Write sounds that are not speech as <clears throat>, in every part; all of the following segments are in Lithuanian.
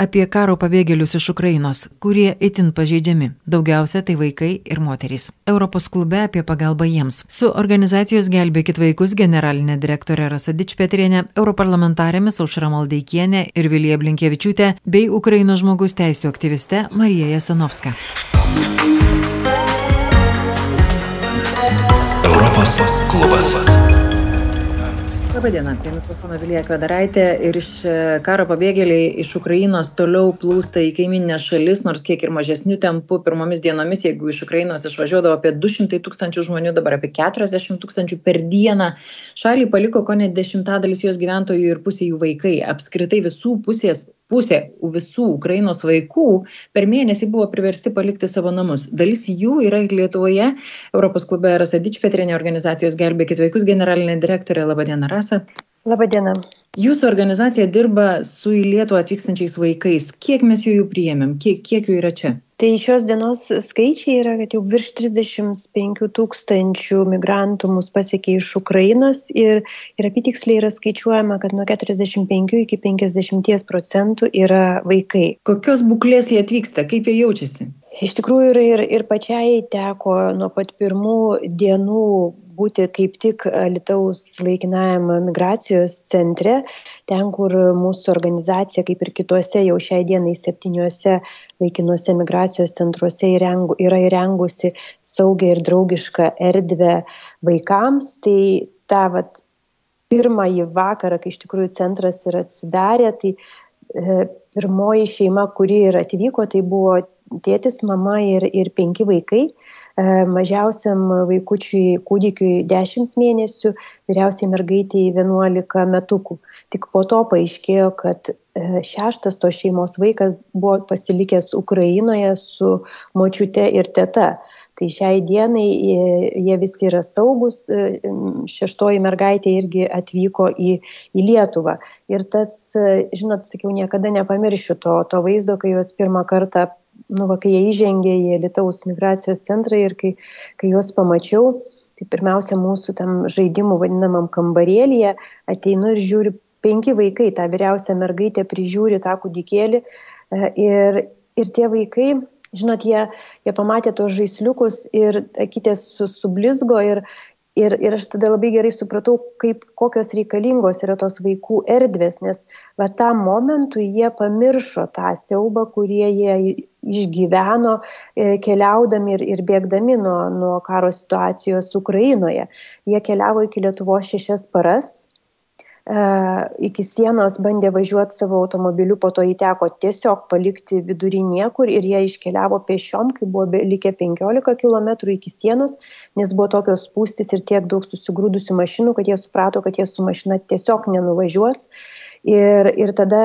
apie karo pabėgėlius iš Ukrainos, kurie itin pažeidžiami. Daugiausia tai vaikai ir moterys. Europos klube apie pagalbą jiems. Su organizacijos Gelbėkit vaikus generalinė direktorė Rasa Dičpetrienė, europarlamentarėmis Aušra Maldeikienė ir Vilija Blinkievičiūtė bei Ukrainos žmogus teisų aktyviste Marija Jasanovska. Europos klubas. Labadiena, prie mikrofono Vilija Kvedaraitė ir iš e, karo pabėgėliai iš Ukrainos toliau plūsta į kaiminę šalis, nors kiek ir mažesnių tempų. Pirmomis dienomis, jeigu iš Ukrainos išvažiuodavo apie 200 tūkstančių žmonių, dabar apie 40 tūkstančių per dieną. Šalį paliko ko net dešimtadalis jos gyventojų ir pusė jų vaikai. Apskritai visų pusės pusė visų Ukrainos vaikų per mėnesį buvo priversti palikti savo namus. Dalis jų yra Lietuvoje. Europos klube Rasa Dičpetrinė organizacijos Gelbėkit vaikus generalinė direktorė. Labadiena, Rasa. Labadiena. Jūsų organizacija dirba su į Lietuvą atvykstančiais vaikais. Kiek mes jų, jų priėmėm? Kiek, kiek jų yra čia? Tai šios dienos skaičiai yra, kad jau virš 35 tūkstančių migrantų mus pasiekė iš Ukrainos ir, ir apitiksliai yra skaičiuojama, kad nuo 45 iki 50 procentų yra vaikai. Kokios būklės jie atvyksta, kaip jie jaučiasi? Iš tikrųjų ir, ir, ir pačiai teko nuo pat pirmų dienų būti kaip tik Lietuvos laikinajam migracijos centre, ten, kur mūsų organizacija, kaip ir kituose jau šiai dienai septyniuose laikinuose migracijos centruose įrengu, yra įrengusi saugią ir draugišką erdvę vaikams. Tai tą vat, pirmąjį vakarą, kai iš tikrųjų centras yra atsidarė, tai e, pirmoji šeima, kuri ir atvyko, tai buvo tėtis, mama ir, ir penki vaikai. E, mažiausiam vaikučiui kūdikiui 10 mėnesių, vyriausiai mergaitiai 11 metukų. Tik po to paaiškėjo, kad e, šeštas to šeimos vaikas buvo pasilikęs Ukrainoje su močiute ir teta. Tai šiai dienai e, jie visi yra saugus, šeštoji mergaitė irgi atvyko į, į Lietuvą. Ir tas, žinot, sakiau, niekada nepamiršiu to, to vaizdo, kai juos pirmą kartą nu, va, kai jie įžengė į Lietuvos migracijos centrą ir kai, kai juos pamačiau, tai pirmiausia mūsų tam žaidimų vadinamam kambarėlėje ateinu ir žiūriu penki vaikai, tą vyriausią mergaitę prižiūri tą kūdikėlį e, ir, ir tie vaikai, žinot, jie, jie pamatė tos žaisliukus ir akytės sublizgo ir, Ir, ir aš tada labai gerai supratau, kaip, kokios reikalingos yra tos vaikų erdvės, nes va tam momentui jie pamiršo tą siaubą, jie išgyveno e, keliaudami ir, ir bėgdami nuo, nuo karo situacijos Ukrainoje. Jie keliavo iki Lietuvos šešias paras, E, iki sienos bandė važiuoti savo automobiliu, po to įteko tiesiog palikti vidury niekur ir jie iškeliavo pešiom, kai buvo likę 15 km iki sienos, nes buvo tokios spūstis ir tiek daug susigrūdusių mašinų, kad jie suprato, kad jie su mašina tiesiog nenuvažiuos. Ir, ir tada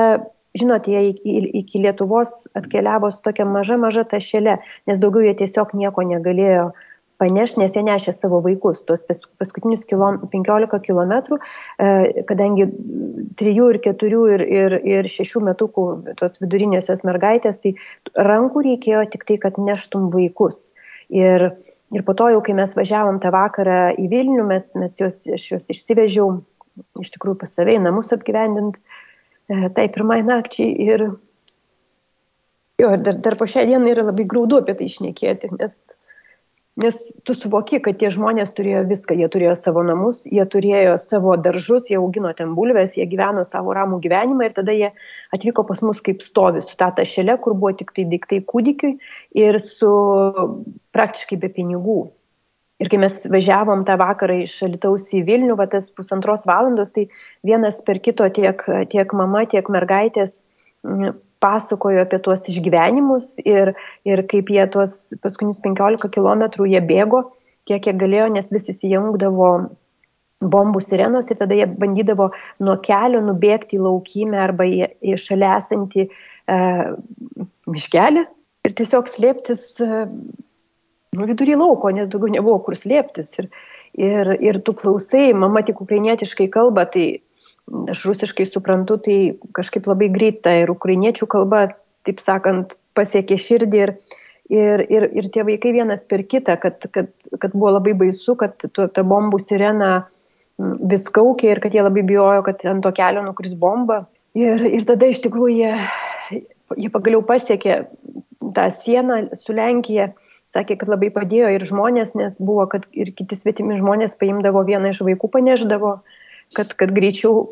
žinot, jie iki, iki Lietuvos atkeliavo su tokia maža, maža tašelė, nes daugiau jie tiesiog nieko negalėjo paneš, nes jie nešė savo vaikus, tuos paskutinius kilom, 15 km, kadangi 3 ir 4 ir, ir, ir 6 metukų tos vidurinėsios mergaitės, tai rankų reikėjo tik tai, kad neštum vaikus. Ir, ir po to jau, kai mes važiavom tą vakarą į Vilnių, mes, mes juos, aš juos išsivežiau iš tikrųjų pas save į namus apgyvendint e, tai pirmai nakčiai ir jo, dar, dar po šią dieną yra labai graudu apie tai išnekėti, nes Nes tu suvoki, kad tie žmonės turėjo viską, jie turėjo savo namus, jie turėjo savo daržus, jie augino ten bulves, jie gyveno savo ramų gyvenimą ir tada jie atvyko pas mus kaip stovi su tą tašelė, kur buvo tik tai daiktai kūdikiui ir su praktiškai be pinigų. Ir kai mes važiavom tą vakarą iš Alitaus į Vilnių, va tas pusantros valandos, tai vienas per kito tiek, tiek mama, tiek mergaitės pasakojo apie tuos išgyvenimus ir, ir kaip jie tuos paskutinius 15 km jie bėgo, kiek jie galėjo, nes vis įsijungdavo bombų sirenos ir tada jie bandydavo nuo kelio nubėgti į laukymę arba į, į šalia esantį e, miškelį ir tiesiog slėptis e, nu, vidury lauko, nes daugiau nebuvo kur slėptis. Ir, ir, ir tu klausai, mama tik ukrainietiškai kalba, tai aš rusiškai suprantu, tai kažkaip labai greita ir ukrainiečių kalba, taip sakant, pasiekė širdį ir, ir, ir, ir tie vaikai vienas per kitą, kad, kad, kad buvo labai baisu, kad ta bombų sirena vis kaukė ir kad jie labai bijojo, kad ant to kelio nukris bomba. Ir, ir tada iš tikrųjų jie, jie pagaliau pasiekė tą sieną su Lenkija, sakė, kad labai padėjo ir žmonės, nes buvo, kad ir kiti svetimi žmonės paimdavo vieną iš vaikų, paneždavo, kad, kad greičiau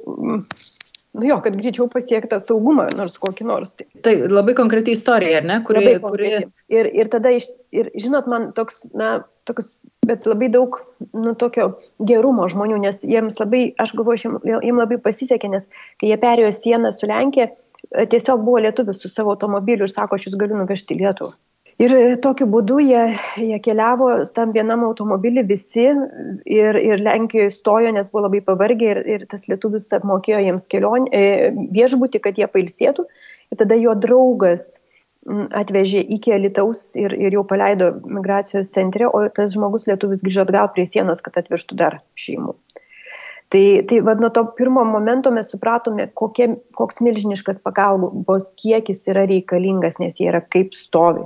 nu jo, kad greičiau pasiekta saugumą, nors kokį nors. Tai, tai labai konkreti istorija, ar ne? Kuri, kuri... Ir, ir tada, iš, ir žinot, man toks, na, toks, bet labai daug, nu, tokio gerumo žmonių, nes jiems labai, aš galvoju, jiems labai pasisekė, nes kai jie perėjo sieną su Lenkija, tiesiog buvo lietuvis su savo automobiliu ir sako, aš jūs galiu nuvežti Lietuvą. Ir e, tokiu būdu jie, jie keliavo tam vienam automobilį visi ir, ir Lenkijoje stojo, nes buvo labai pavargę ir, ir tas lietuvis apmokėjo jiems kelionę, e, viešbutį, kad jie pailsėtų. Ir tada jo draugas atvežė iki Alitaus ir, ir jau paleido migracijos centre, o tas žmogus lietuvis grįžo atgal prie sienos, kad atvežtų dar šeimų. Tai, tai vad nuo to pirmo momento mes supratome, kokie, koks milžiniškas pagalbos kiekis yra reikalingas, nes jie yra kaip stovi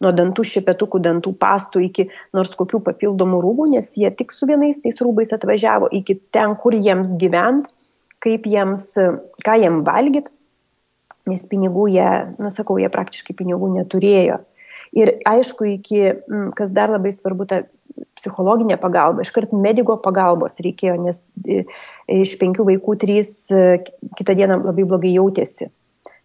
nuo dantų šepetukų, dantų pastų iki nors kokių papildomų rūbų, nes jie tik su vienais tais rūbais atvažiavo iki ten, kur jiems gyvent, kaip jiems, ką jiems valgyt, nes pinigų jie, nusakau, jie praktiškai pinigų neturėjo. Ir aišku, iki, kas dar labai svarbu, ta psichologinė pagalba, iškart mediko pagalbos reikėjo, nes iš penkių vaikų trys e, kitą dieną labai blogai jautėsi.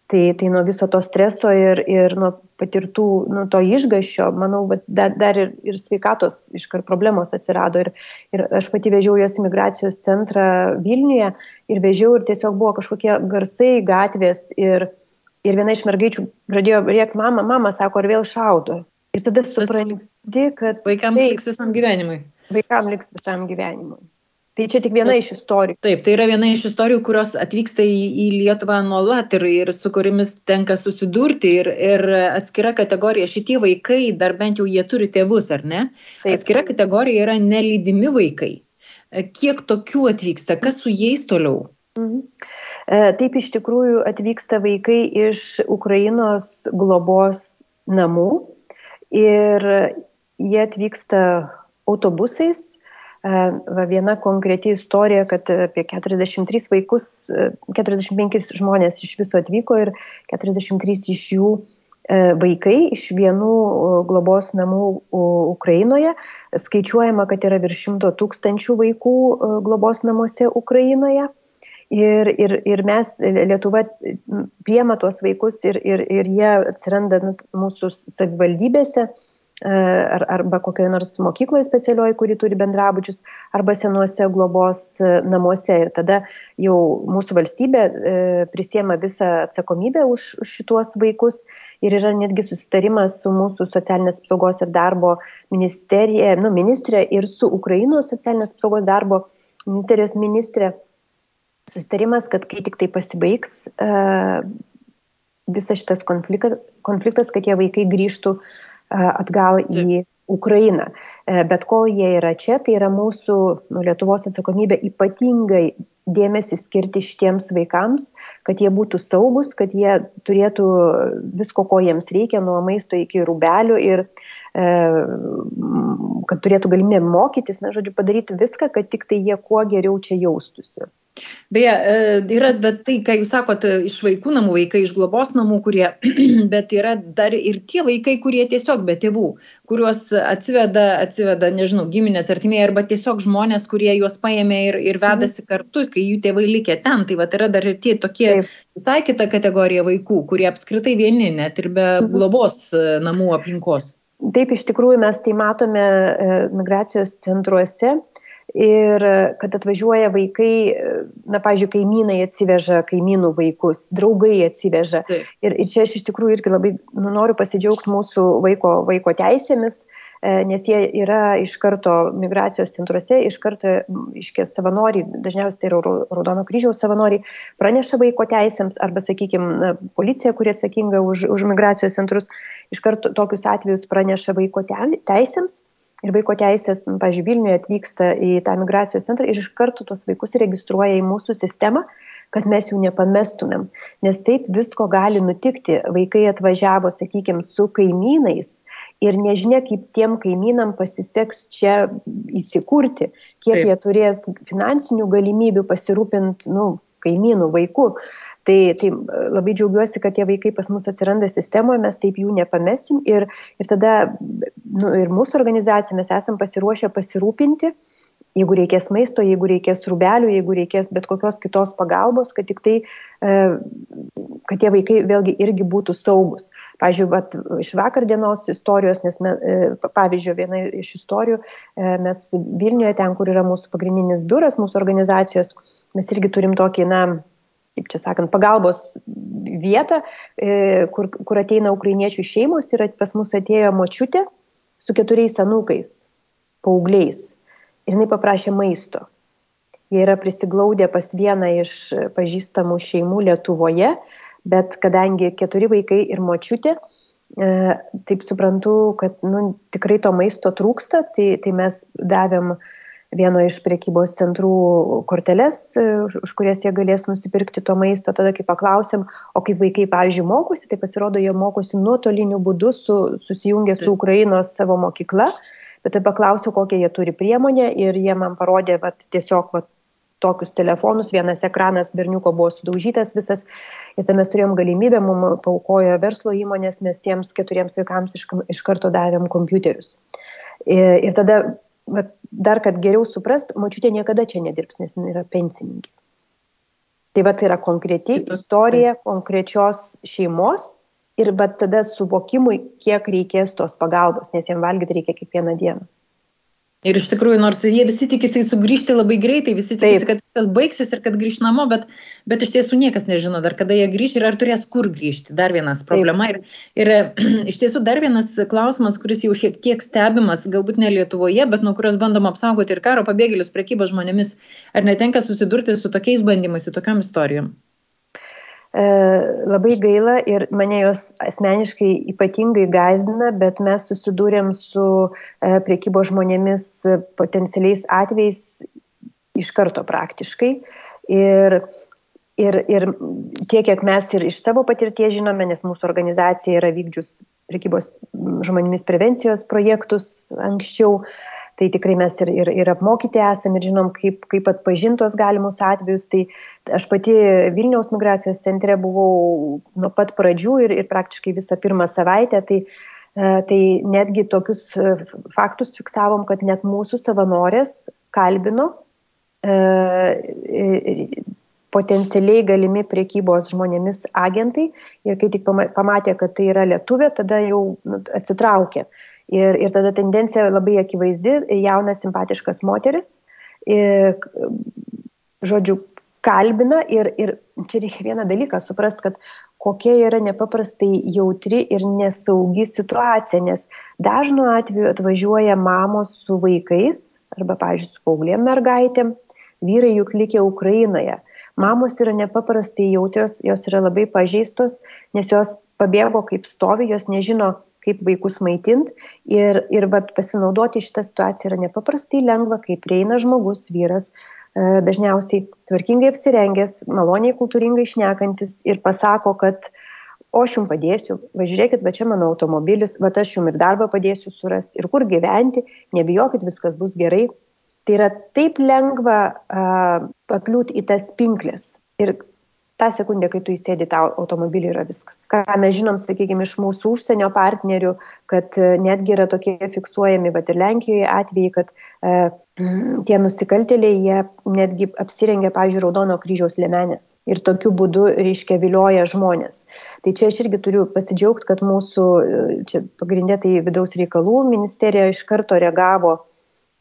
Tai, tai nuo viso to streso ir, ir nuo patirtų, nuo to išgašio, manau, dar, dar ir, ir sveikatos iškart problemos atsirado. Ir, ir aš pati vežiau jos imigracijos centrą Vilniuje ir vežiau ir tiesiog buvo kažkokie garsai gatvės ir, ir viena iš mergaičių pradėjo rėkti, mama, mama, sako, ar vėl šaudo. Ir tada supranti, kad... Vaikams tai, liks visam gyvenimui. Vaikams liks visam gyvenimui. Tai čia tik viena iš istorijų. Taip, tai yra viena iš istorijų, kurios atvyksta į, į Lietuvą nuolat ir, ir su kuriamis tenka susidurti. Ir, ir atskira kategorija, šitie vaikai, dar bent jau jie turi tėvus, ar ne? Taip. Atskira kategorija yra nelydimi vaikai. Kiek tokių atvyksta, kas su jais toliau? Mhm. E, taip iš tikrųjų atvyksta vaikai iš Ukrainos globos namų ir jie atvyksta autobusais Va viena konkreti istorija, kad apie 43 vaikus, 45 žmonės iš viso atvyko ir 43 iš jų vaikai iš vienų globos namų Ukrainoje. Skaičiuojama, kad yra virš šimto tūkstančių vaikų globos namuose Ukrainoje. Ir, ir, ir mes, Lietuva, priema tuos vaikus ir, ir, ir jie atsiranda nu, mūsų savivaldybėse E, ar, arba kokioje nors mokykloje specialioje, kuri turi bendrabučius, arba senuose globos e, namuose. Ir tada jau mūsų valstybė e, prisiema visą atsakomybę už, už šituos vaikus ir yra netgi susitarimas su mūsų socialinės apsaugos ir darbo ministerija, nu, ministrė ir su Ukrainos socialinės apsaugos darbo ministerijos ministrė. Susitarimas, kad kai tik tai pasibaigs visas šitas konfliktas, konfliktas, kad tie vaikai grįžtų uh, atgal į Ukrainą. E, bet kol jie yra čia, tai yra mūsų nu, Lietuvos atsakomybė ypatingai dėmesį skirti šitiems vaikams, kad jie būtų saugus, kad jie turėtų visko, ko jiems reikia, nuo maisto iki rūbelių ir e, kad turėtų galimybę mokytis, na, žodžiu, padaryti viską, kad tik tai jie kuo geriau čia jaustųsi. Beje, e, yra, bet tai, ką jūs sakote, iš vaikų namų vaikai, iš globos namų, kurie, <clears throat> bet yra dar ir tie vaikai, kurie tiesiog be tėvų, kuriuos atsiveda, atsiveda, nežinau, giminės artimieji arba tiesiog žmonės, kurie juos paėmė ir, ir vedasi mhm. kartu, kai jų tėvai likė ten. Tai va, yra dar ir tie tokie Taip. visai kita kategorija vaikų, kurie apskritai vieni, net ir be mhm. globos e, namų aplinkos. Taip, iš tikrųjų mes tai matome e, migracijos centruose ir kad atvažiuoja vaikai, na, pažiūrėjau, kaimynai atsiveža kaimynų vaikus, draugai atsiveža. Taip. Ir, ir čia aš iš tikrųjų irgi labai nu, noriu pasidžiaugti mūsų vaiko, vaiko teisėmis, e, nes jie yra iš karto migracijos centruose, iš karto, iškės savanoriai, dažniausiai tai yra Raudono kryžiaus savanoriai, praneša vaiko teisėms arba, sakykime, policija, kuri atsakinga už, už migracijos centrus, iš karto tokius atvejus praneša vaiko teisėms ir vaiko teisės, pažiūrėjau, Vilniuje atvyksta į tą migracijos centrą ir iš karto tos vaikus registruoja į mūsų sistemą, kad mes jų nepamestumėm. Nes taip visko gali nutikti. Vaikai atvažiavo, sakykime, su kaimynais ir nežinia, kaip tiem kaimynam pasiseks čia įsikurti, kiek taip. jie turės finansinių galimybių pasirūpinti, nu, kaimynų vaikų. Tai, tai labai džiaugiuosi, kad tie vaikai pas mus atsiranda sistemoje, mes taip jų nepamesim ir, ir tada nu, ir mūsų organizacija mes esam pasiruošę pasirūpinti jeigu reikės maisto, jeigu reikės rūbelių, jeigu reikės bet kokios kitos pagalbos, kad tik tai, e, kad tie vaikai vėlgi irgi būtų saugus. Pavyzdžiui, iš vakar dienos istorijos, nes, me, e, pavyzdžiui, viena iš istorijų, e, mes Vilniuje, ten, kur yra mūsų pagrindinis biuras, mūsų organizacijos, mes irgi turim tokį, na, kaip čia sakant, pagalbos vietą, kur, kur ateina ukrainiečių šeimos ir pas mus atėjo močiutė su keturiais anūkais, paaugliais ir jinai paprašė maisto. Jie yra prisiglaudę pas vieną iš pažįstamų šeimų Lietuvoje, bet kadangi keturi vaikai ir močiutė, e, taip suprantu, kad nu, tikrai to maisto trūksta, tai, tai mes davėm vieno iš priekybos centrų korteles, e, už, kurias jie galės nusipirkti to maisto. Tada, kai paklausėm, o kaip vaikai, pavyzdžiui, mokosi, tai pasirodo, jie mokosi nuotoliniu būdu, su, susijungę su Ukrainos savo mokykla bet tai paklausiau, kokią jie turi priemonę ir jie man parodė vat, tiesiog vat, tokius telefonus, vienas ekranas berniuko buvo sudaužytas visas ir tada mes turėjom galimybę, mums paukojo verslo įmonės, mes tiems keturiems vaikams iš, iš karto davėm kompiuterius. Ir, ir tada, vat, dar kad geriau suprast, mačiutė niekada čia nedirbs, nes jis yra pensininkė. Tai va tai yra konkreti istorija konkrečios šeimos ir bet tada suvokimui, kiek reikės tos pagalbos, nes jiems valgyti reikia kiekvieną dieną. Ir iš tikrųjų, nors jie visi tikisi sugrįžti labai greitai, visi tikisi, Taip. kad viskas baigsis ir kad grįž namo, bet, bet iš tiesų niekas nežino dar, kada jie grįž ir ar turės kur grįžti. Dar vienas problema. Taip. Ir, ir <clears throat> iš tiesų dar vienas klausimas, kuris jau šiek tiek stebimas, galbūt ne Lietuvoje, bet nuo kurios bandom apsaugoti ir karo pabėgėlius, prekybą žmonėmis. Ar netenka susidurti su tokiais bandymais, su tokiam istorijom? E, labai gaila ir mane jos asmeniškai ypatingai gazdina, bet mes susidūrėm su e, priekybo žmonėmis potencialiais atvejais iš karto praktiškai. Ir, ir, ir tiek, kiek mes ir iš savo patirties žinome, nes mūsų organizacija yra vykdžius priekybos žmonėmis prevencijos projektus anksčiau, tai tikrai mes ir, ir, ir apmokyti esame ir žinom, kaip, kaip atpažintos galimus atvejus. Tai aš pati Vilniaus migracijos centre buvau nuo pat pradžių ir, ir praktiškai visą pirmą savaitę. Tai, e, tai netgi tokius e, faktus fiksavom, kad net mūsų savanorės kalbino e, potencialiai galimi priekybos žmonėmis agentai ir kai tik pamatė, kad tai yra lietuvė, tada jau nu, atsitraukė. Ir, ir tada tendencija labai akivaizdi, jaunas simpatiškas moteris, ir, žodžiu, kalbina ir, ir čia reikia vieną dalyką suprasti, kad kokia yra nepaprastai jautri ir nesaugi situacija, nes dažnu atveju atvažiuoja mamos su vaikais arba, pavyzdžiui, su paauglėm mergaitėm, vyrai juk likę Ukrainoje. Mamos yra nepaprastai jautrios, jos yra labai pažeistos, nes jos pabėgo kaip stovi, jos nežino, kaip vaikus maitint ir, ir vat, pasinaudoti šitą situaciją yra nepaprastai lengva, kai prieina žmogus, vyras, e, dažniausiai tvarkingai apsirengęs, maloniai kultūringai išnekantis ir pasako, kad o aš jums padėsiu, važiuokit, va čia mano automobilis, va aš jums ir darbą padėsiu surasti, ir kur gyventi, nebijokit, viskas bus gerai. Tai yra taip lengva uh, pakliūti į tas pinklės. Ir tą sekundę, kai tu įsėdi tą automobilį, yra viskas. Ką mes žinom, sakykime, iš mūsų užsienio partnerių, kad e, netgi yra tokie fiksuojami, bet ir Lenkijoje atvejai, kad e, tie nusikaltėliai, jie netgi apsirengia, pažiūrėjau, Raudono kryžiaus lemenės ir tokiu būdu, reiškia, vilioja žmonės. Tai čia aš irgi turiu pasidžiaugti, kad mūsų, e, čia pagrindė tai vidaus reikalų ministerija iš karto reagavo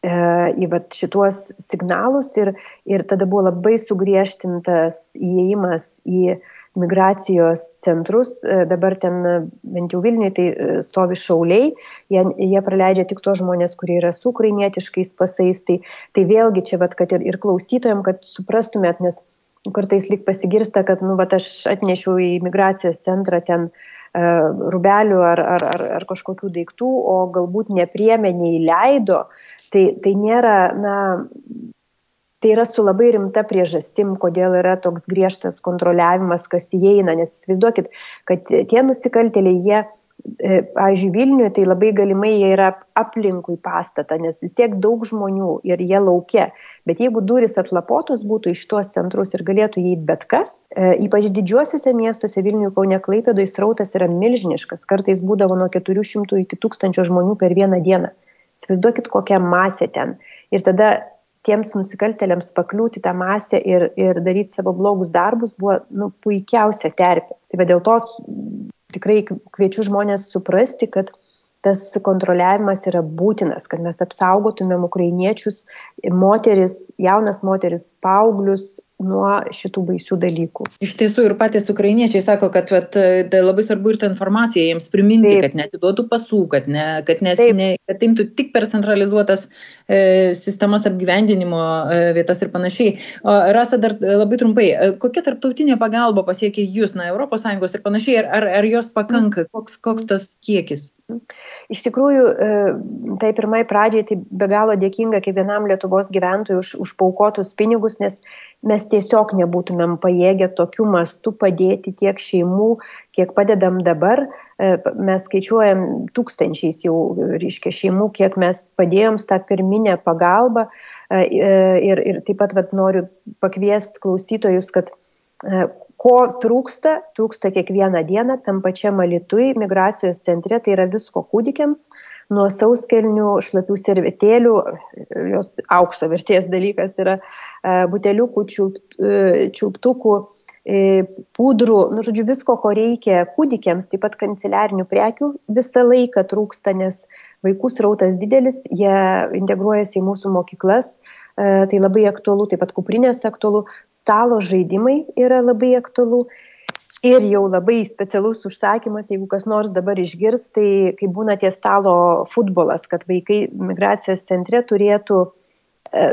į vat, šituos signalus ir, ir tada buvo labai sugriežtintas įėjimas į migracijos centrus, e, dabar ten bent jau Vilniui tai e, stovi šauliai, jie, jie praleidžia tik tos žmonės, kurie yra su ukrainietiškais pasais, tai, tai vėlgi čia, vat, kad ir, ir klausytojams, kad suprastumėt, nes kartais lik pasigirsta, kad, nu, vat, aš atnešiau į migracijos centrą ten uh, rubelių ar, ar, ar, ar kažkokių daiktų, o galbūt nepriemė, neįleido, tai, tai nėra, na, tai yra su labai rimta priežastim, kodėl yra toks griežtas kontroliavimas, kas įeina, nes įsivaizduokit, kad tie nusikaltėliai, jie E, pavyzdžiui, Vilniuje tai labai galimai jie yra aplinkui pastatą, nes vis tiek daug žmonių ir jie laukia. Bet jeigu duris atlapotos būtų iš tuos centrus ir galėtų įeiti bet kas, e, ypač didžiuosiuose miestuose Vilniuje, Kaune, Klaipėdoje srautas yra milžiniškas, kartais būdavo nuo 400 iki 1000 žmonių per vieną dieną. Įsivaizduokit, kokia masė ten. Ir tada tiems nusikaltėliams pakliūti tą masę ir, ir daryti savo blogus darbus buvo nu, puikiausia terpė. Tai va dėl to tikrai kviečiu žmonės suprasti, kad tas kontroliavimas yra būtinas, kad mes apsaugotumėm ukrainiečius, moteris, jaunas moteris, paauglius nuo šitų baisių dalykų. Iš tiesų ir patys ukrainiečiai sako, kad vat, tai labai svarbu ir tą informaciją jiems priminti, Taip. kad netiduotų pasų, kad, ne, kad, nes, ne, kad imtų tik per centralizuotas e, sistemas apgyvendinimo e, vietas ir panašiai. O, Rasa, dar labai trumpai, e, kokia tarptautinė pagalba pasiekia jūs, na, ES ir panašiai, ar, ar, ar jos pakanka, koks, koks tas kiekis? Iš tikrųjų, e, tai pirmai pradžiai tai be galo dėkinga kiekvienam Lietuvos gyventojui už, už paukotus pinigus, nes mes tiesiog nebūtumėm pajėgę tokiu mastu padėti tiek šeimų, kiek padedam dabar. E, mes skaičiuojam tūkstančiais jau, reiškia, šeimų, kiek mes padėjom tą pirminę pagalbą. E, e, ir, ir taip pat vat, noriu pakviesti klausytojus, kad ko trūksta, trūksta kiekvieną dieną tam pačiam alitui migracijos centre, tai yra visko kūdikiams, nuo sauskelnių, šlapių servetėlių, jos aukso vertės dalykas yra e, buteliukų, e, čiulptukų, e, pudrų, nu, žodžiu, visko, ko reikia kūdikiams, taip pat kanceliarinių prekių visą laiką trūksta, nes vaikų srautas didelis, jie integruojasi į mūsų mokyklas, tai labai aktualu, taip pat kuprinės aktualu, stalo žaidimai yra labai aktualu ir jau labai specialus užsakymas, jeigu kas nors dabar išgirs, tai kai būna tie stalo futbolas, kad vaikai migracijos centre turėtų, e,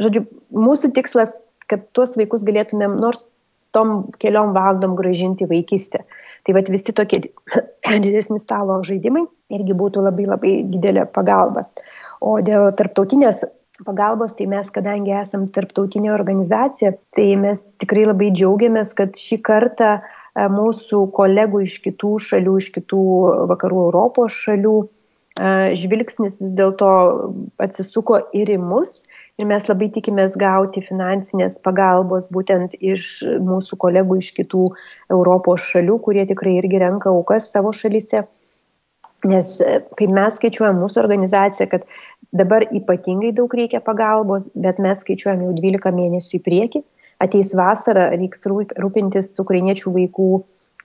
žodžiu, mūsų tikslas, kad tuos vaikus galėtumėm nors tom keliom valandom gražinti vaikystę. Tai vad visi tokie <coughs> didesni stalo žaidimai irgi būtų labai labai didelė pagalba. O dėl tarptautinės pagalbos, tai mes, kadangi esam tarptautinė organizacija, tai mes tikrai labai džiaugiamės, kad šį kartą E, mūsų kolegų iš kitų šalių, iš kitų vakarų Europos šalių e, žvilgsnis vis dėlto atsisuko ir į mus ir mes labai tikimės gauti finansinės pagalbos būtent iš mūsų kolegų iš kitų Europos šalių, kurie tikrai irgi renka aukas savo šalyse. Nes e, kai mes skaičiuojam mūsų organizaciją, kad dabar ypatingai daug reikia pagalbos, bet mes skaičiuojam jau 12 mėnesių į priekį, ateis vasara, reiks rūpintis ukrainiečių vaikų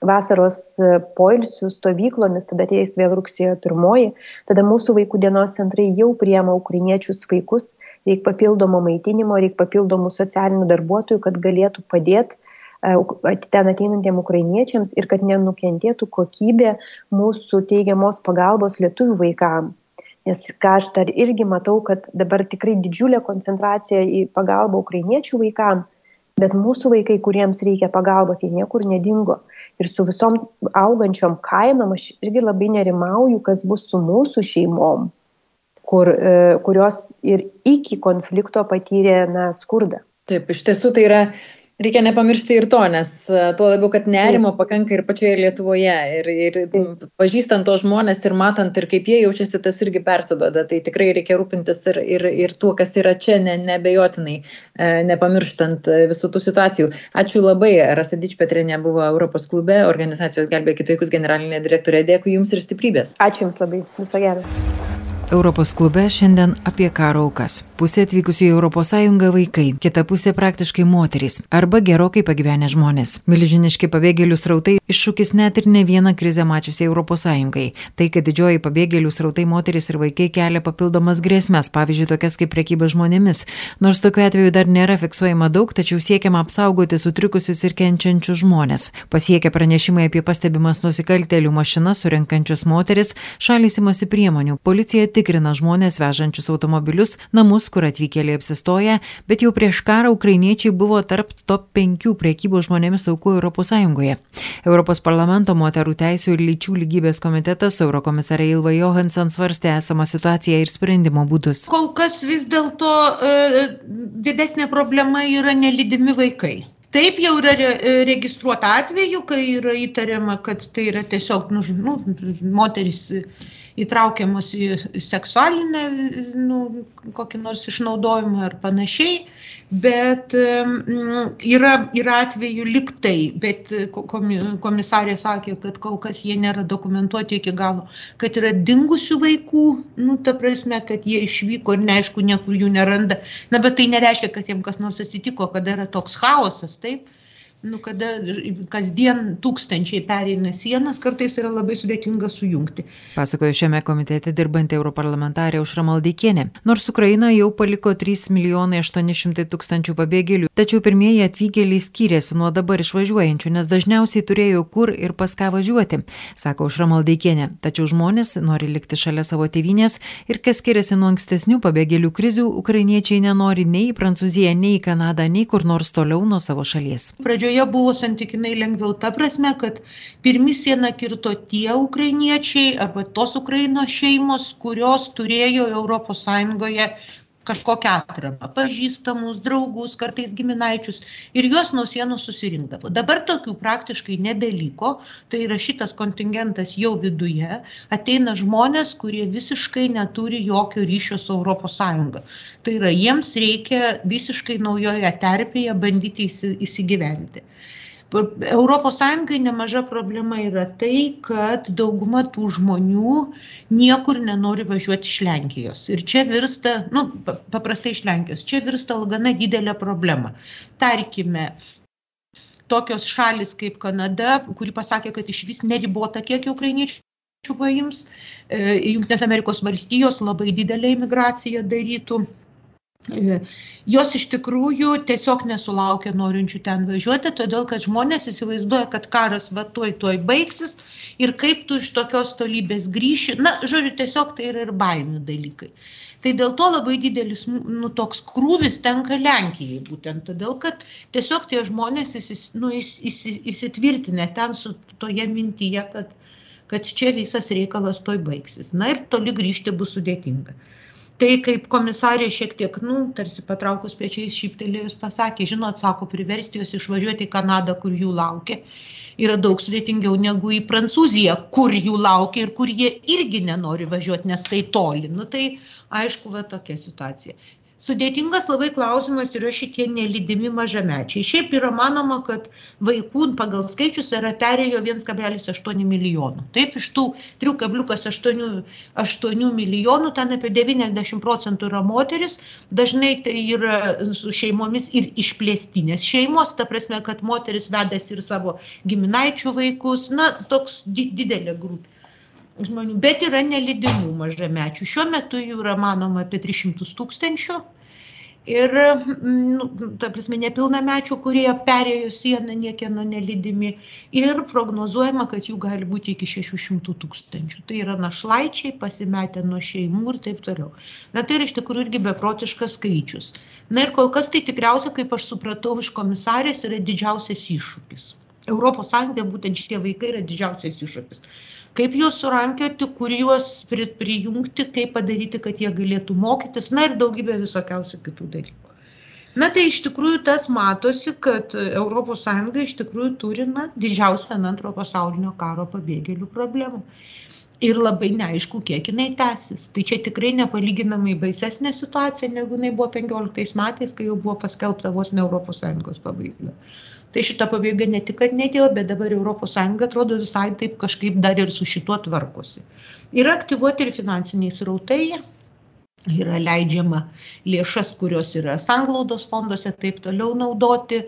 vasaros e, poilsių stovyklomis, tada ateis vėl rugsėjo pirmoji, tada mūsų vaikų dienos centrai jau priema ukrainiečius vaikus, reikia papildomo maitinimo, reikia papildomų socialinių darbuotojų, kad galėtų padėti e, ten ateinantiem ukrainiečiams ir kad nenukentėtų kokybė mūsų teigiamos pagalbos lietuvių vaikams. Nes ką aš dar irgi matau, kad dabar tikrai didžiulė koncentracija į pagalbą ukrainiečių vaikams Bet mūsų vaikai, kuriems reikia pagalbos, jie niekur nedingo. Ir su visom augančiom kainom aš irgi labai nerimauju, kas bus su mūsų šeimom, kur, e, kurios ir iki konflikto patyrė na, skurdą. Taip, iš tiesų tai yra reikia nepamiršti ir to, nes e, tuo labiau, kad nerimo pakanka ir pačioje Lietuvoje. Ir, ir pažįstant to žmonės ir matant ir kaip jie jaučiasi, tas irgi persidoda. Tai tikrai reikia rūpintis ir, ir, ir tuo, kas yra čia, ne, nebejotinai, e, nepamirštant e, visų tų situacijų. Ačiū labai, Rasa Dičpetrinė buvo Europos klube, organizacijos Gelbėkit vaikus generalinė direktorė. Dėkui Jums ir stiprybės. Ačiū Jums labai. Viso gero. Europos klube šiandien apie karo aukas. Pusė atvykusių į ES vaikai, kita pusė praktiškai moterys arba gerokai pagyvenę žmonės. Milžiniški pabėgėlių srautai iššūkis net ir ne vieną krizę mačiusiai ES. Tai, kad didžioji pabėgėlių srautai moteris ir vaikai kelia papildomas grėsmės, pavyzdžiui, tokias kaip prekyba žmonėmis. Nors tokiu atveju dar nėra fiksuojama daug, tačiau siekiama apsaugoti sutrikusius ir kenčiančius žmonės. Pasiekia pranešimai apie pastebimas nusikaltelių mašinas surinkančius moteris, šalis imasi priemonių. Policija tikrina žmonės vežančius automobilius, namus, kur atvykėliai apsistoja, bet jau prieš karą ukrainiečiai buvo tarp top 5 priekybos žmonėmis aukų ES. Europos parlamento moterų teisų ir lyčių lygybės komitetas Eurokomisarė Ilva Johansson svarstė esamą situaciją ir sprendimo būdus. Kol kas vis dėlto e, didesnė problema yra nelydimi vaikai Taip jau yra registruota atveju, kai yra įtariama, kad tai yra tiesiog nu, nu, moteris įtraukiamos į seksualinę, nu, kokį nors išnaudojimą ar panašiai, bet yra, yra atvejų liktai, bet komisarė sakė, kad kol kas jie nėra dokumentuoti iki galo, kad yra dingusių vaikų, nu, ta prasme, kad jie išvyko ir neaišku, niekur jų neranda. Na, bet tai nereiškia, kad jiems kas nors atsitiko, kada yra toks chaosas, taip nu, kada kasdien tūkstančiai pereina sienas, kartais yra labai sudėtinga sujungti. Pasakojo šiame komitete dirbantį europarlamentarė Užra Maldeikienė. Nors Ukraina jau paliko 3 milijonai 800 tūkstančių pabėgėlių, tačiau pirmieji atvykėliai skyrėsi nuo dabar išvažiuojančių, nes dažniausiai turėjo kur ir pas ką važiuoti, sako Užra Maldeikienė. Tačiau žmonės nori likti šalia savo tėvynės ir kas skiriasi nuo ankstesnių pabėgėlių krizių, ukrainiečiai nenori nei į Prancūziją, nei į Kanadą, nei kur nors toliau nuo savo šalies. Pradžioje pradžioje buvo santykinai lengviau. Ta prasme, kad pirmi sieną kirto tie ukrainiečiai arba tos Ukrainos šeimos, kurios turėjo ES kažkokią atramą, pažįstamus, draugus, kartais giminaičius ir juos nuo sienų susirinkdavo. Dabar tokių praktiškai nebeliko, tai yra šitas kontingentas jau viduje, ateina žmonės, kurie visiškai neturi jokio ryšio su ES. Tai yra jiems reikia visiškai naujoje terpėje bandyti įsigyventi. Sąjungai nemaža problema yra tai, kad dauguma tų žmonių niekur nenori važiuoti iš Lenkijos. Ir čia virsta, nu, paprastai iš Lenkijos, čia virsta gana didelė problema. Tarkime, tokios šalis kaip Kanada, kuri pasakė, kad iš vis neribota, kiek ukrainiečių paims, e, Junktinės Amerikos valstijos labai didelę imigraciją darytų jos iš tikrųjų tiesiog nesulaukia norinčių ten važiuoti, todėl kad žmonės įsivaizduoja, kad karas va tuoj tuoj baigsis ir kaip tu iš tokios tolybės grįši. Na, žodžiu, tiesiog tai yra ir baimių dalykai. Tai dėl to labai didelis nu, toks krūvis tenka Lenkijai, būtent todėl, kad tiesiog tie žmonės įsis, nu, įs, įs, įsitvirtinę ten su toje mintyje, kad, kad čia visas reikalas toj baigsis. Na ir toli grįžti bus sudėtinga tai kaip komisarė šiek tiek, nu, tarsi patraukus pečiais šyptelėjus pasakė, žinot, sako, priversti juos išvažiuoti į Kanadą, kur jų laukia, yra daug sudėtingiau negu į Prancūziją, kur jų laukia ir kur jie irgi nenori važiuoti, nes tai toli. Nu, tai aišku, va tokia situacija. Sudėtingas labai klausimas yra šitie nelydimi mažamečiai. Šiaip yra manoma, kad vaikų pagal skaičius yra perėjo 1,8 milijonų. Taip, iš tų 3,8 milijonų ten apie 90 procentų yra moteris, dažnai tai yra su šeimomis ir išplėstinės šeimos, ta prasme, kad moteris vedasi ir savo giminaičių vaikus, na, toks didelė grupė žmonių, bet yra nelydimų mažamečių. Šiuo metu jų yra manoma apie 300 tūkstančių. Ir, nu, ta prasme, nepilnamečių, kurie perėjo sieną niekieno nelydimi. Ir prognozuojama, kad jų gali būti iki 600 tūkstančių. Tai yra našlaičiai, pasimetę nuo šeimų ir taip toliau. Na tai yra iš tikrųjų irgi beprotiškas skaičius. Na ir kol kas tai tikriausiai, kaip aš supratau iš komisarės, yra didžiausias iššūkis. Europos Sąjunga būtent šitie vaikai yra didžiausias iššūkis kaip juos surankioti, kur juos prijungti, kaip padaryti, kad jie galėtų mokytis, na ir daugybė visokiausių kitų dalykų. Na tai iš tikrųjų tas matosi, kad ES iš tikrųjų turi na, didžiausią antro pasaulinio karo pabėgėlių problemų. Ir labai neaišku, kiek jinai tęsis. Tai čia tikrai nepalyginamai baisesnė situacija, negu jinai buvo 15 metais, kai jau buvo paskelbta vos ne ES pabaiga. Tai šita pabaiga ne tik, kad netėjo, bet dabar ES atrodo visai taip kažkaip dar ir su šituo tvarkosi. Yra aktyvuoti ir finansiniai srautai, yra leidžiama lėšas, kurios yra sanglaudos fonduose, taip toliau naudoti.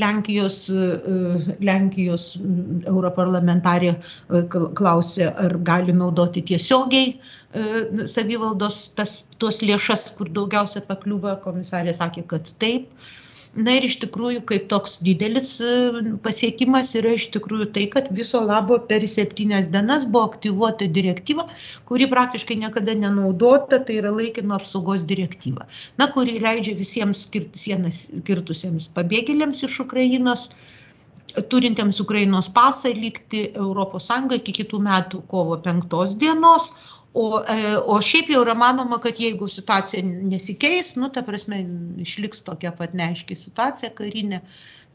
Lenkijos, e, Lenkijos europarlamentarė e, klausė, ar gali naudoti tiesiogiai e, savivaldos tas, tos lėšas, kur daugiausia pakliūva, komisarė sakė, kad taip. Na ir iš tikrųjų, kaip toks didelis e, pasiekimas yra iš tikrųjų tai, kad viso labo per septynias dienas buvo aktyvuota direktyva, kuri praktiškai niekada nenaudota, tai yra laikino apsaugos direktyva, na, kuri leidžia visiems skirti sienas skirtusiems pabėgėliams iš Ukrainos turintiems Ukrainos pasą likti ES iki kitų metų kovo 5 dienos, O, e, o šiaip jau yra manoma, kad jeigu situacija nesikeis, nu, ta prasme, išliks tokia pat neaiški situacija karinė,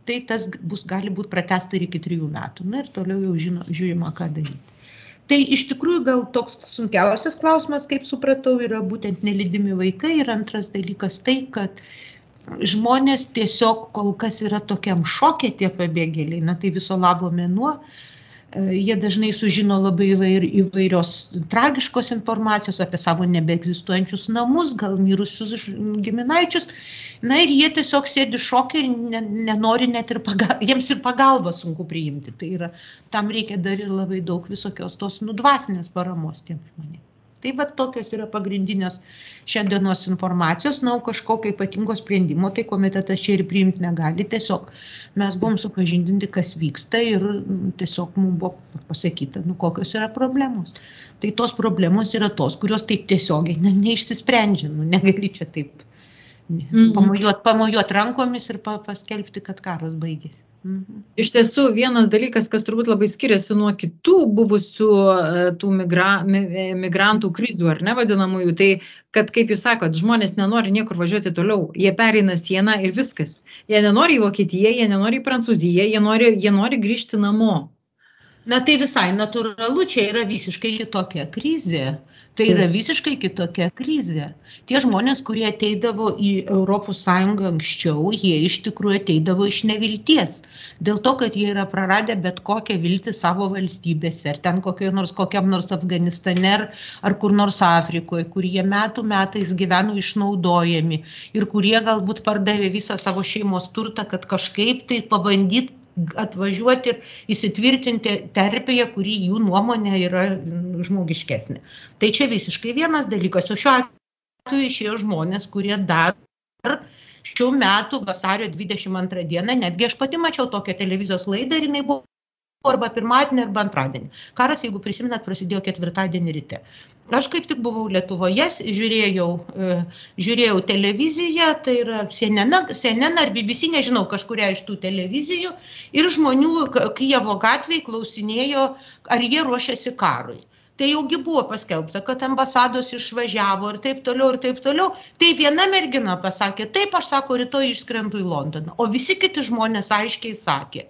tai tas bus, gali būti pratesta ir iki trijų metų. Na ir toliau jau žino, žiūrima, ką daryti. Tai iš tikrųjų gal toks sunkiausias klausimas, kaip supratau, yra būtent nelydimi vaikai. Ir antras dalykas tai, kad žmonės tiesiog kol kas yra tokiam šokė tie pabėgėliai, na tai viso labo mėnuo, jie dažnai sužino labai įvair, įvairios tragiškos informacijos apie savo nebeegzistuojančius namus, gal mirusius giminaičius. Na ir jie tiesiog sėdi šokiai ir ne, nenori net ir pagal, <laughs> jiems ir pagalbą sunku priimti. Tai yra, tam reikia dar ir labai daug visokios tos nudvasinės paramos tiem žmonėms. Tai va tokios yra pagrindinės šiandienos informacijos, na, kažkokio ypatingo sprendimo, tai komitetas čia ir priimti negali, tiesiog mes buvom supažindinti, kas vyksta ir tiesiog mums buvo pasakyta, nu, kokios yra problemos. Tai tos problemos yra tos, kurios taip tiesiogiai ne, neišsisprendžia, nu, negali čia taip mhm. pamojuot, pamojuot rankomis ir pa, paskelbti, kad karas baigėsi. Mhm. Iš tiesų, vienas dalykas, kas turbūt labai skiriasi nuo kitų buvusių e, tų migra, migrantų krizių, ar ne vadinamųjų, tai kad, kaip jūs sakot, žmonės nenori niekur važiuoti toliau, jie pereina sieną ir viskas. Jie nenori į Vokietiją, jie nenori į Prancūziją, jie nori, jie nori grįžti namo. Na tai visai natūralu, čia yra visiškai kitokia krizė. Tai yra visiškai kitokia krizė. Tie žmonės, kurie ateidavo į ES anksčiau, jie iš tikrųjų ateidavo iš nevilties. Dėl to, kad jie yra praradę bet kokią viltį savo valstybėse, ar ten nors, kokiam nors Afganistane, ar, ar kur nors Afrikoje, kur jie metų metais gyveno išnaudojami ir kurie galbūt pardavė visą savo šeimos turtą, kad kažkaip tai pabandyti atvažiuoti ir įsitvirtinti terpėje, kuri jų nuomonė yra žmogiškesnė. Tai čia visiškai vienas dalykas. O šiuo atveju išėjo žmonės, kurie dar šių metų vasario 22 dieną, netgi aš pati mačiau tokią televizijos laidą ir jinai buvo arba pirmadienį, arba antradienį. Karas, jeigu prisiminat, prasidėjo ketvirtadienį ryte. Aš kaip tik buvau Lietuvoje, žiūrėjau, e, žiūrėjau televiziją, tai yra CNN, CNN ar BBC, nežinau, kažkuria iš tų televizijų, ir žmonių Kijevo gatvėje klausinėjo, ar jie ruošiasi karui. Tai jaugi buvo paskelbta, kad ambasados išvažiavo ir taip toliau, ir taip toliau. Tai viena mergina pasakė, taip aš sako, rytoj išskrendu į Londoną. O visi kiti žmonės aiškiai sakė,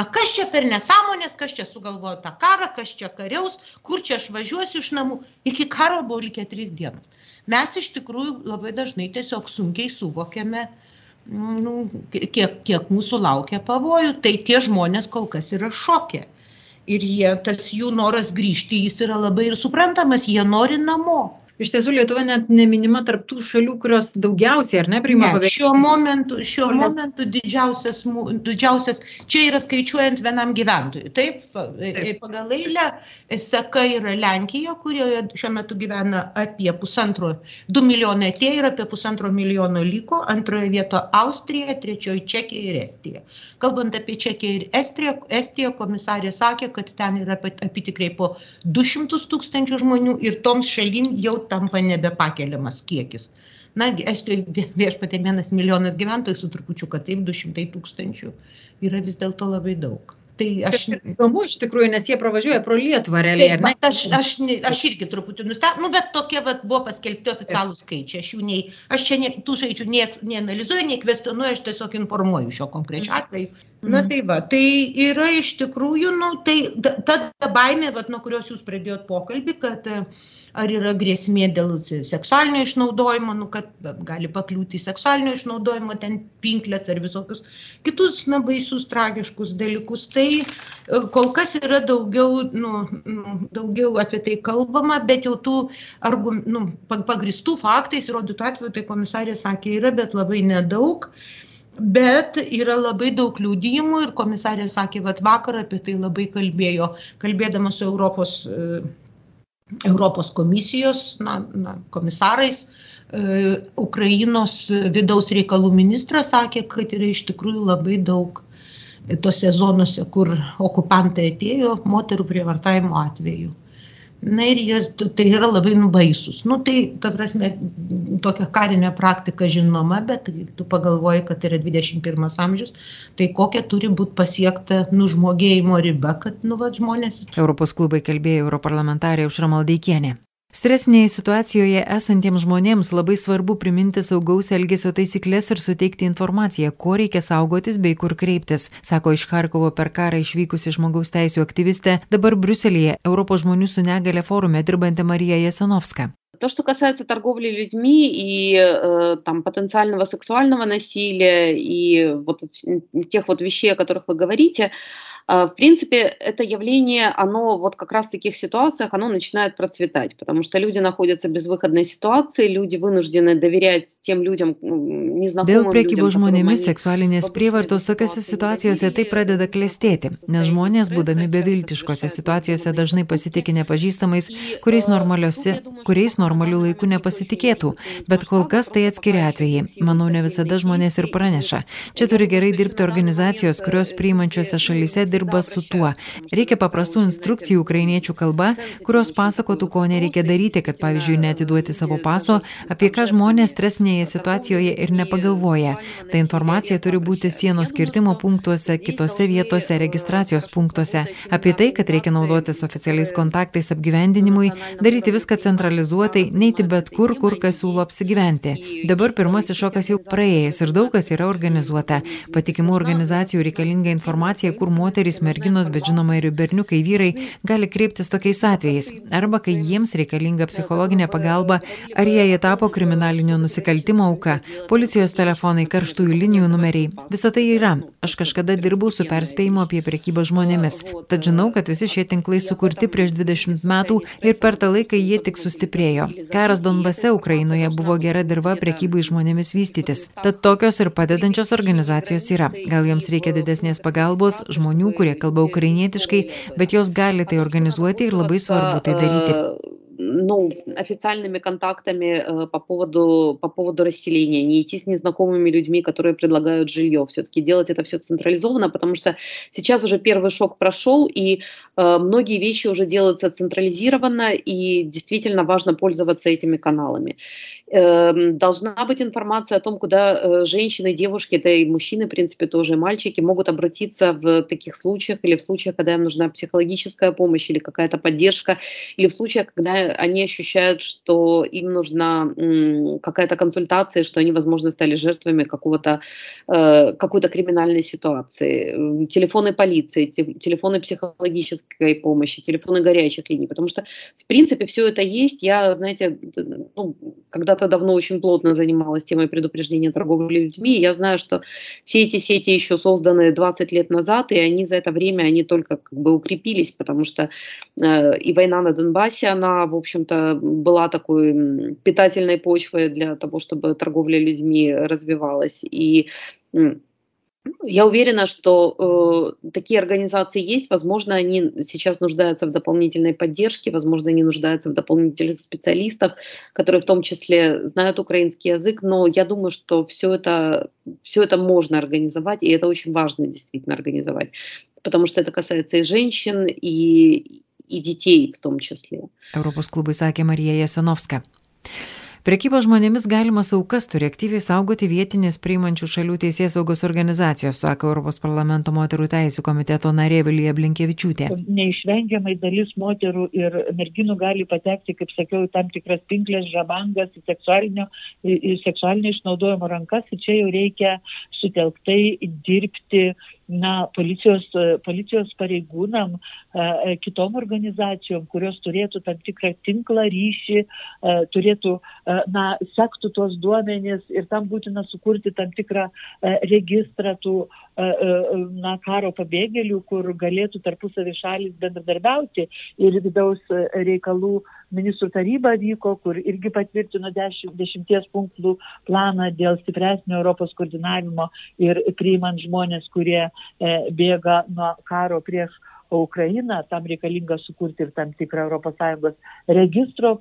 Na kas čia per nesąmonės, kas čia sugalvojo tą karą, kas čia kariaus, kur čia aš važiuosiu iš namų. Iki karo buvo likę trys dienos. Mes iš tikrųjų labai dažnai tiesiog sunkiai suvokiame, nu, kiek, kiek mūsų laukia pavojų. Tai tie žmonės kol kas yra šokė. Ir jie, tas jų noras grįžti, jis yra labai ir suprantamas, jie nori namo. Iš tiesų Lietuva net neminima tarp tų šalių, kurios daugiausiai, ar ne, priima pabėgėlių? Šiuo momentu, šiuo momentu didžiausias, didžiausias, čia yra skaičiuojant vienam gyventojui. Taip, Taip. E, pagal eilę seka yra Lenkija, kurioje šiuo metu gyvena apie pusantro, 2 milijonai atėjo ir apie pusantro milijono liko, antroje vietoje Austrija, trečioje Čekija ir Estija. Kalbant apie Čekiją ir Estiją, Estija komisarė sakė, kad ten yra apitikriai po 200 tūkstančių žmonių ir toms šalim jau tampa nebepakeliamas kiekis. Na, Estijoje viešpatė vienas milijonas gyventojų su trupučiu, kad taip 200 tūkstančių yra vis dėlto labai daug. Tai aš... Įdomu iš tikrųjų, nes jie pravažiuoja pro Lietuvą realiai, ne? Aš, aš, aš irgi truputį nustebau, nu, bet tokie vat, buvo paskelbti oficialūs skaičiai. Aš, nei, aš čia ne, tų skaičių neanalizuoju, nei kvestionuoju, aš tiesiog informuoju šio konkrečio atveju. Na mhm. tai va, tai yra iš tikrųjų, nu, tai ta, ta baimė, va, nuo kurios jūs pradėjot pokalbį, kad ar yra grėsmė dėl seksualinio išnaudojimo, nu, kad gali pakliūti į seksualinio išnaudojimo, ten pinklės ar visokius kitus, na, baisius, tragiškus dalykus. Tai e, kol kas yra daugiau, nu, nu, daugiau apie tai kalbama, bet jau tų argum, nu, pagristų faktais įrodytų atveju, tai komisarė sakė, yra, bet labai nedaug. Bet yra labai daug liūdėjimų ir komisarė sakė, kad vakar apie tai labai kalbėjo, kalbėdama su Europos, e, Europos komisijos na, na, komisarais. E, Ukrainos vidaus reikalų ministras sakė, kad yra iš tikrųjų labai daug tose zonose, kur okupantai atėjo, moterų prievartavimo atveju. Na ir jie, tai yra labai nubaisus. Nu, tai, ta prasme, tokia karinė praktika žinoma, bet tu pagalvoji, kad yra 21 amžius, tai kokia turi būti pasiekta nužmogėjimo riba, kad, nu, va, žmonės. Europos klubai kalbėjo europarlamentarė Užramaldeikienė. Stresinėje situacijoje esantiems žmonėms labai svarbu priminti saugaus elgesio taisyklės ir suteikti informaciją, ko reikia saugotis bei kur kreiptis, sako iš Harkovo per karą išvykusi žmogaus teisų aktyvistė, dabar Bruselėje Europos žmonių su negale forume dirbanti Marija Jasanovska. То, что касается торговли людьми и э, там потенциального сексуального насилия и вот тех вот вещей, о которых вы говорите, А, в принципе, это явление, оно вот как раз в таких ситуациях, оно начинает процветать, потому что люди находятся в безвыходной ситуации, люди вынуждены доверять tiem людям, nežinau. Dėl priekybos žmonėmis seksualinės prievartos tokiose situacijose tai pradeda klestėti, nes žmonės, būdami beviltiškose situacijose, dažnai pasitikė nepažįstamais, kuriais, kuriais normalių laikų nepasitikėtų. Bet kol kas tai atskiri atvejai. Manau, ne visada žmonės ir praneša. Čia turi gerai dirbti organizacijos, kurios priimančiose šalyse dirba su tuo. Reikia paprastų instrukcijų ukrainiečių kalba, kurios pasakotų, ko nereikia daryti, kad pavyzdžiui netiduoti savo paso, apie ką žmonės stresinėje situacijoje ir nepagalvoja. Ta informacija turi būti sienos kirtimo punktuose, kitose vietose, registracijos punktuose. Apie tai, kad reikia naudotis oficialiais kontaktais apgyvendinimui, daryti viską centralizuotai, neiti bet kur, kur kas siūlo apsigyventi. Dabar pirmasis šokas jau praėjęs ir daug kas yra organizuota. Patikimų organizacijų reikalinga informacija, kur moteris moterys, merginos, bet žinoma ir berniukai vyrai gali kreiptis tokiais atvejais, arba kai jiems reikalinga psichologinė pagalba, ar jie įtapo kriminalinio nusikaltimo auka, policijos telefonai, karštųjų linijų numeriai. Visa tai yra. Aš kažkada dirbau su perspėjimu apie priekybą žmonėmis, tad žinau, kad visi šie tinklai sukurti prieš 20 metų ir per tą laiką jie tik sustiprėjo. Karas Donbase Ukrainoje buvo gera dirba priekybai žmonėmis vystytis, tad tokios ir padedančios organizacijos yra. Gal joms reikia didesnės pagalbos žmonių, kurie kalba ukrainietiškai, bet jos gali tai organizuoti ir labai svarbu tai daryti. Ну, официальными контактами э, по поводу, по поводу расселения, не идти с незнакомыми людьми, которые предлагают жилье, все-таки делать это все централизованно, потому что сейчас уже первый шок прошел, и э, многие вещи уже делаются централизированно, и действительно важно пользоваться этими каналами. Эм, должна быть информация о том, куда э, женщины, девушки, да и мужчины, в принципе, тоже мальчики могут обратиться в таких случаях или в случаях, когда им нужна психологическая помощь или какая-то поддержка, или в случаях, когда они ощущают, что им нужна какая-то консультация, что они, возможно, стали жертвами какого-то, э, какой-то криминальной ситуации. Телефоны полиции, телефоны психологической помощи, телефоны горячих линий, потому что, в принципе, все это есть. Я, знаете, ну, когда-то давно очень плотно занималась темой предупреждения торговли людьми. Я знаю, что все эти сети еще созданы 20 лет назад, и они за это время, они только как бы укрепились, потому что э, и война на Донбассе, она, в общем-то, была такой питательной почвой для того, чтобы торговля людьми развивалась. И я уверена, что э, такие организации есть. Возможно, они сейчас нуждаются в дополнительной поддержке, возможно, они нуждаются в дополнительных специалистах, которые в том числе знают украинский язык. Но я думаю, что все это, все это можно организовать, и это очень важно действительно организовать, потому что это касается и женщин, и, и детей в том числе. Europos klubui sakė Marija Jasanovska. Prekybos žmonėmis galimas aukas turi aktyviai saugoti vietinės priimančių šalių teisės saugos organizacijos, sako Europos parlamento moterų teisų komiteto narė Vilija Blinkievičiūtė. Neišvengiamai dalis moterų ir merginų gali patekti, kaip sakiau, tam tikras pinklės, žabangas, seksualinio, seksualinio išnaudojimo rankas ir čia jau reikia sutelktai dirbti na, policijos, policijos pareigūnam, kitom organizacijom, kurios turėtų tam tikrą tinklą, ryšį, turėtų, na, sektų tuos duomenys ir tam būtina sukurti tam tikrą registrą tų, na, karo pabėgėlių, kur galėtų tarpusavį šalis bendradarbiauti ir vidaus reikalų ministrų taryba vyko, kur irgi patvirtino dešimt, dešimties punktų planą dėl stipresnio Europos koordinavimo ir priimant žmonės, kurie e, bėga nuo karo prieš Ukrainą, tam reikalinga sukurti ir tam tikrą ES registro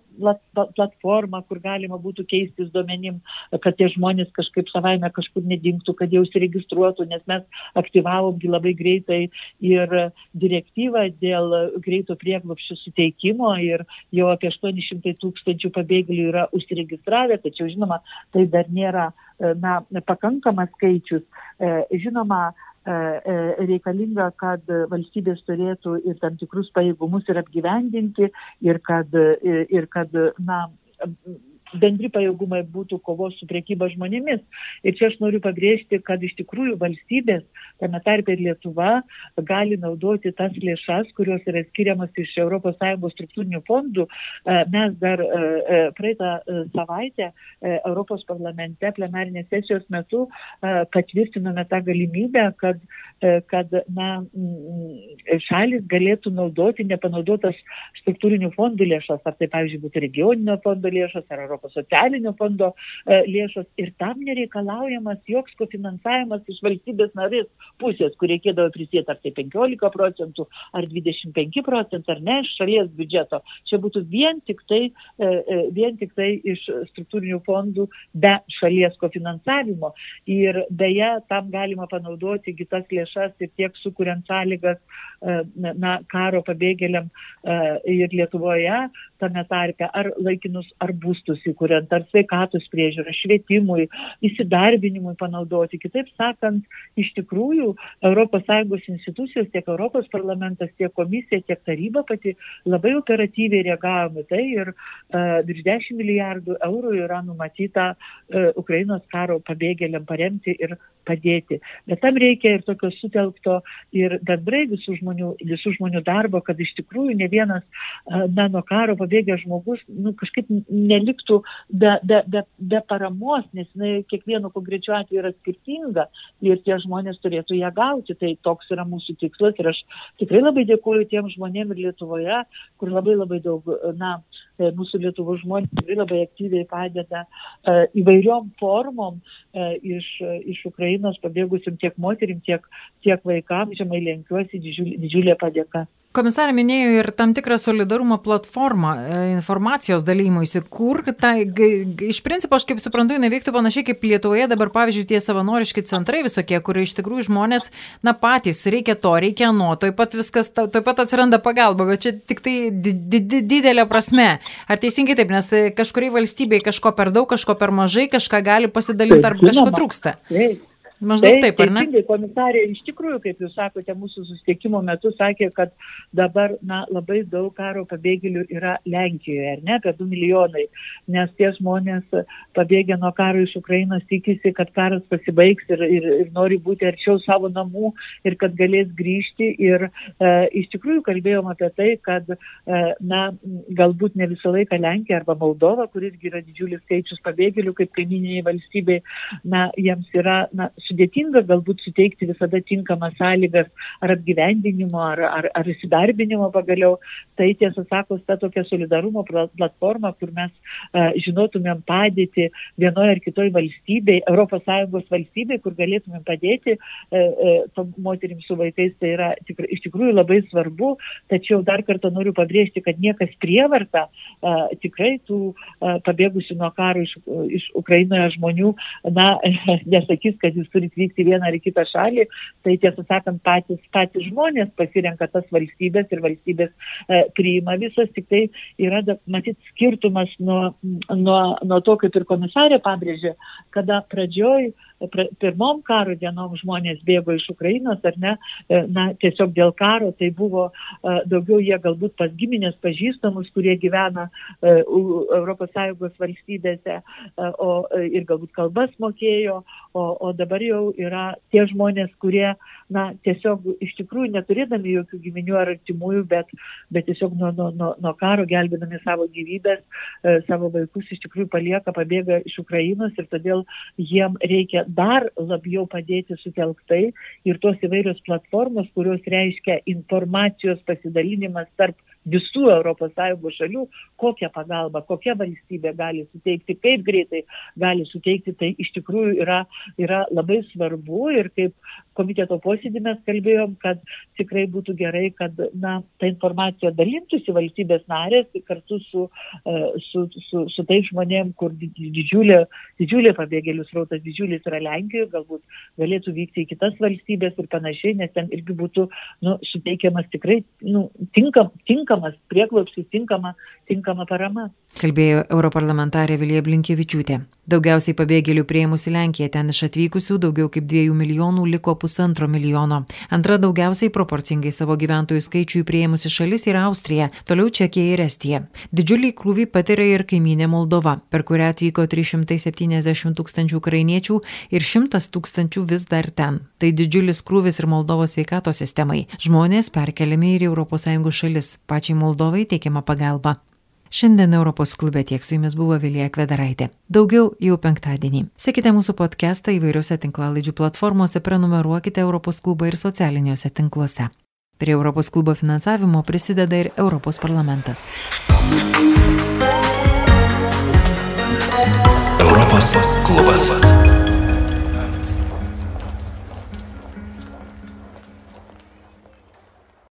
platformą, kur galima būtų keistis duomenim, kad tie žmonės kažkaip savaime kažkur nedingtų, kad jau įsiregistruotų, nes mes aktyvavomgi labai greitai ir direktyvą dėl greito prieglopščio suteikimo ir jau apie 800 tūkstančių pabėgėlių yra užsiregistravę, tačiau žinoma, tai dar nėra na, pakankamas skaičius. E, žinoma, reikalinga, kad valstybės turėtų ir tam tikrus pajėgumus ir apgyvendinti, ir kad, ir kad na, bendri pajėgumai būtų kovos su priekyba žmonėmis. Ir čia aš noriu pabrėžti, kad iš tikrųjų valstybės, tame tarpe ir Lietuva, gali naudoti tas lėšas, kurios yra skiriamas iš ES struktūrinių fondų. E, mes dar e, e, praeitą savaitę Europos parlamente plenarinės sesijos metu patvirtinome tą galimybę, kad, kad na, šalis galėtų naudoti nepanaudotas struktūrinių fondų lėšas, ar tai pavyzdžiui būtų regioninio fondo lėšas, ar Europos Europos socialinio fondo e, lėšos ir tam nereikalaujamas joks kofinansavimas iš valstybės narės pusės, kur reikėdavo prisėti ar tai 15 procentų, ar 25 procentų, ar ne iš šalies biudžeto. Čia būtų vien tik tai, e, e, vien tik tai iš struktūrinių fondų be šalies kofinansavimo. Ir beje, tam galima panaudoti kitas lėšas ir tiek sukuriant sąlygas na, karo pabėgėliam ir Lietuvoje, tame tarpe, ar laikinus, ar būstus įkuriant, ar sveikatos priežiūrą, švietimui, įsidarbinimui panaudoti. Kitaip sakant, iš tikrųjų ES institucijos, tiek Europos parlamentas, tiek komisija, tiek taryba pati labai operatyviai reagavo tai ir uh, virš 10 milijardų eurų yra numatyta uh, Ukrainos karo pabėgėliam paremti ir padėti. Bet tam reikia ir tokio sutelkto ir bendrai visų žmonių, visų žmonių darbo, kad iš tikrųjų ne vienas uh, na, nuo karo pabėgėlių pabėgęs žmogus nu, kažkaip neliktų be, be, be, be paramos, nes jinai kiekvienu konkrečiu atveju yra skirtinga ir tie žmonės turėtų ją gauti. Tai toks yra mūsų tikslas ir aš tikrai labai dėkuoju tiem žmonėm ir Lietuvoje, kur labai labai daug, na, e, mūsų Lietuvos žmonės tikrai labai aktyviai padeda uh, įvairiom formom uh, iš, iš Ukrainos pabėgusim tiek moterim, tiek, tiek vaikams, žemai lenkiuosi, didžiulė, didžiulė padėka. Komisarė minėjo ir tam tikrą solidarumo platformą e, informacijos dalymuisi, kur tai, iš principo, aš kaip suprantu, jinai veiktų panašiai kaip Lietuvoje dabar, pavyzdžiui, tie savanoriški centrai visokie, kur iš tikrųjų žmonės, na patys, reikia to, reikia nuo, toj pat viskas, toj pat atsiranda pagalba, bet čia tik tai didelė prasme. Ar teisingai taip, nes kažkuriai valstybei kažko per daug, kažko per mažai, kažką gali pasidalinti, arba kažko trūksta. Taip. Maždaug taip, taip ar ne? Teisingai, komisarė, iš tikrųjų, kaip jūs sakote, mūsų susitikimo metu sakė, kad dabar na, labai daug karo pabėgėlių yra Lenkijoje, ar ne, apie 2 milijonai, nes tie žmonės pabėgę nuo karo iš Ukrainos tikisi, kad karas pasibaigs ir, ir, ir nori būti arčiau savo namų ir kad galės grįžti. Ir e, iš tikrųjų kalbėjom apie tai, kad e, na, galbūt ne visą laiką Lenkija arba Moldova, kuris yra didžiulis skaičius pabėgėlių kaip kaimininiai valstybei, na, jiems yra na, sudėtinga galbūt suteikti visada tinkamas sąlygas ar apgyvendinimo, ar, ar, ar įsidarbinimo pagaliau. Tai tiesą sakos, ta tokia solidarumo platforma, kur mes uh, žinotumėm padėti vienoje ar kitoje valstybėje, ES valstybėje, kur galėtumėm padėti uh, uh, moterims su vaikais, tai yra tikrai, iš tikrųjų labai svarbu. Tačiau dar kartą noriu pabrėžti, kad niekas prievarta uh, tikrai tų uh, pabėgusių nuo karo iš, iš Ukrainoje žmonių, na, <laughs> nesakys, kad jūs turite turit vykti vieną ar kitą šalį, tai tiesą sakant, patys, patys žmonės pasirenka tas valstybės ir valstybės e, priima visas, tik tai yra, matyt, skirtumas nuo, nuo, nuo to, kaip ir komisarė pabrėžė, kada pradžioj pirmom karo dienom žmonės bėgo iš Ukrainos ar ne, e, na, tiesiog dėl karo, tai buvo e, daugiau jie galbūt pas giminės pažįstamus, kurie gyvena ES valstybėse o, ir galbūt kalbas mokėjo, o, o dabar jau yra tie žmonės, kurie, na, tiesiog iš tikrųjų neturėdami jokių giminių ar artimųjų, bet, bet tiesiog nuo, nuo, nuo, nuo karo gelbėdami savo gyvybės, e, savo vaikus iš tikrųjų palieka, pabėga iš Ukrainos ir todėl jiem reikia dar labiau padėti sutelktai ir tos įvairios platformos, kurios reiškia informacijos pasidalinimas tarp visų ES šalių, kokią pagalbą, kokia valstybė gali suteikti, kaip greitai gali suteikti, tai iš tikrųjų yra, yra labai svarbu ir kaip komiteto posėdį mes kalbėjom, kad tikrai būtų gerai, kad na, ta informacija dalintųsi valstybės narės kartu su, e, su, su, su tais žmonėm, kur didžiulė, didžiulė pabėgėlių srautas, didžiulis yra Lenkijoje, galbūt galėtų vykti į kitas valstybės ir panašiai, nes ten irgi būtų nu, suteikiamas tikrai nu, tinkam, tinkam tinkamas prieglopsis, tinkama, tinkama parama. Kalbėjo europarlamentarė Vilija Blinkievičiūtė. Daugiausiai pabėgėlių prieimusi Lenkija, ten iš atvykusių daugiau kaip 2 milijonų liko pusantro milijono. Antra daugiausiai proporcingai savo gyventojų skaičiui prieimusi šalis yra Austrija, toliau Čekija ir Estija. Didžiulį krūvį patiria ir kaiminė Moldova, per kurią atvyko 370 tūkstančių ukrainiečių ir 100 tūkstančių vis dar ten. Tai didžiulis krūvis ir Moldovos sveikatos sistemai. Žmonės perkeliami ir į ES šalis. Pačiai Moldovai teikiama pagalba. Šiandien Europos klube tiek su jumis buvo Vilija Kvedaraitė. Daugiau jau penktadienį. Sekite mūsų podcastą įvairiuose tinklalaidžių platformose, prenumeruokite Europos klubą ir socialiniuose tinkluose. Prie Europos klubo finansavimo prisideda ir Europos parlamentas. Europos klubas.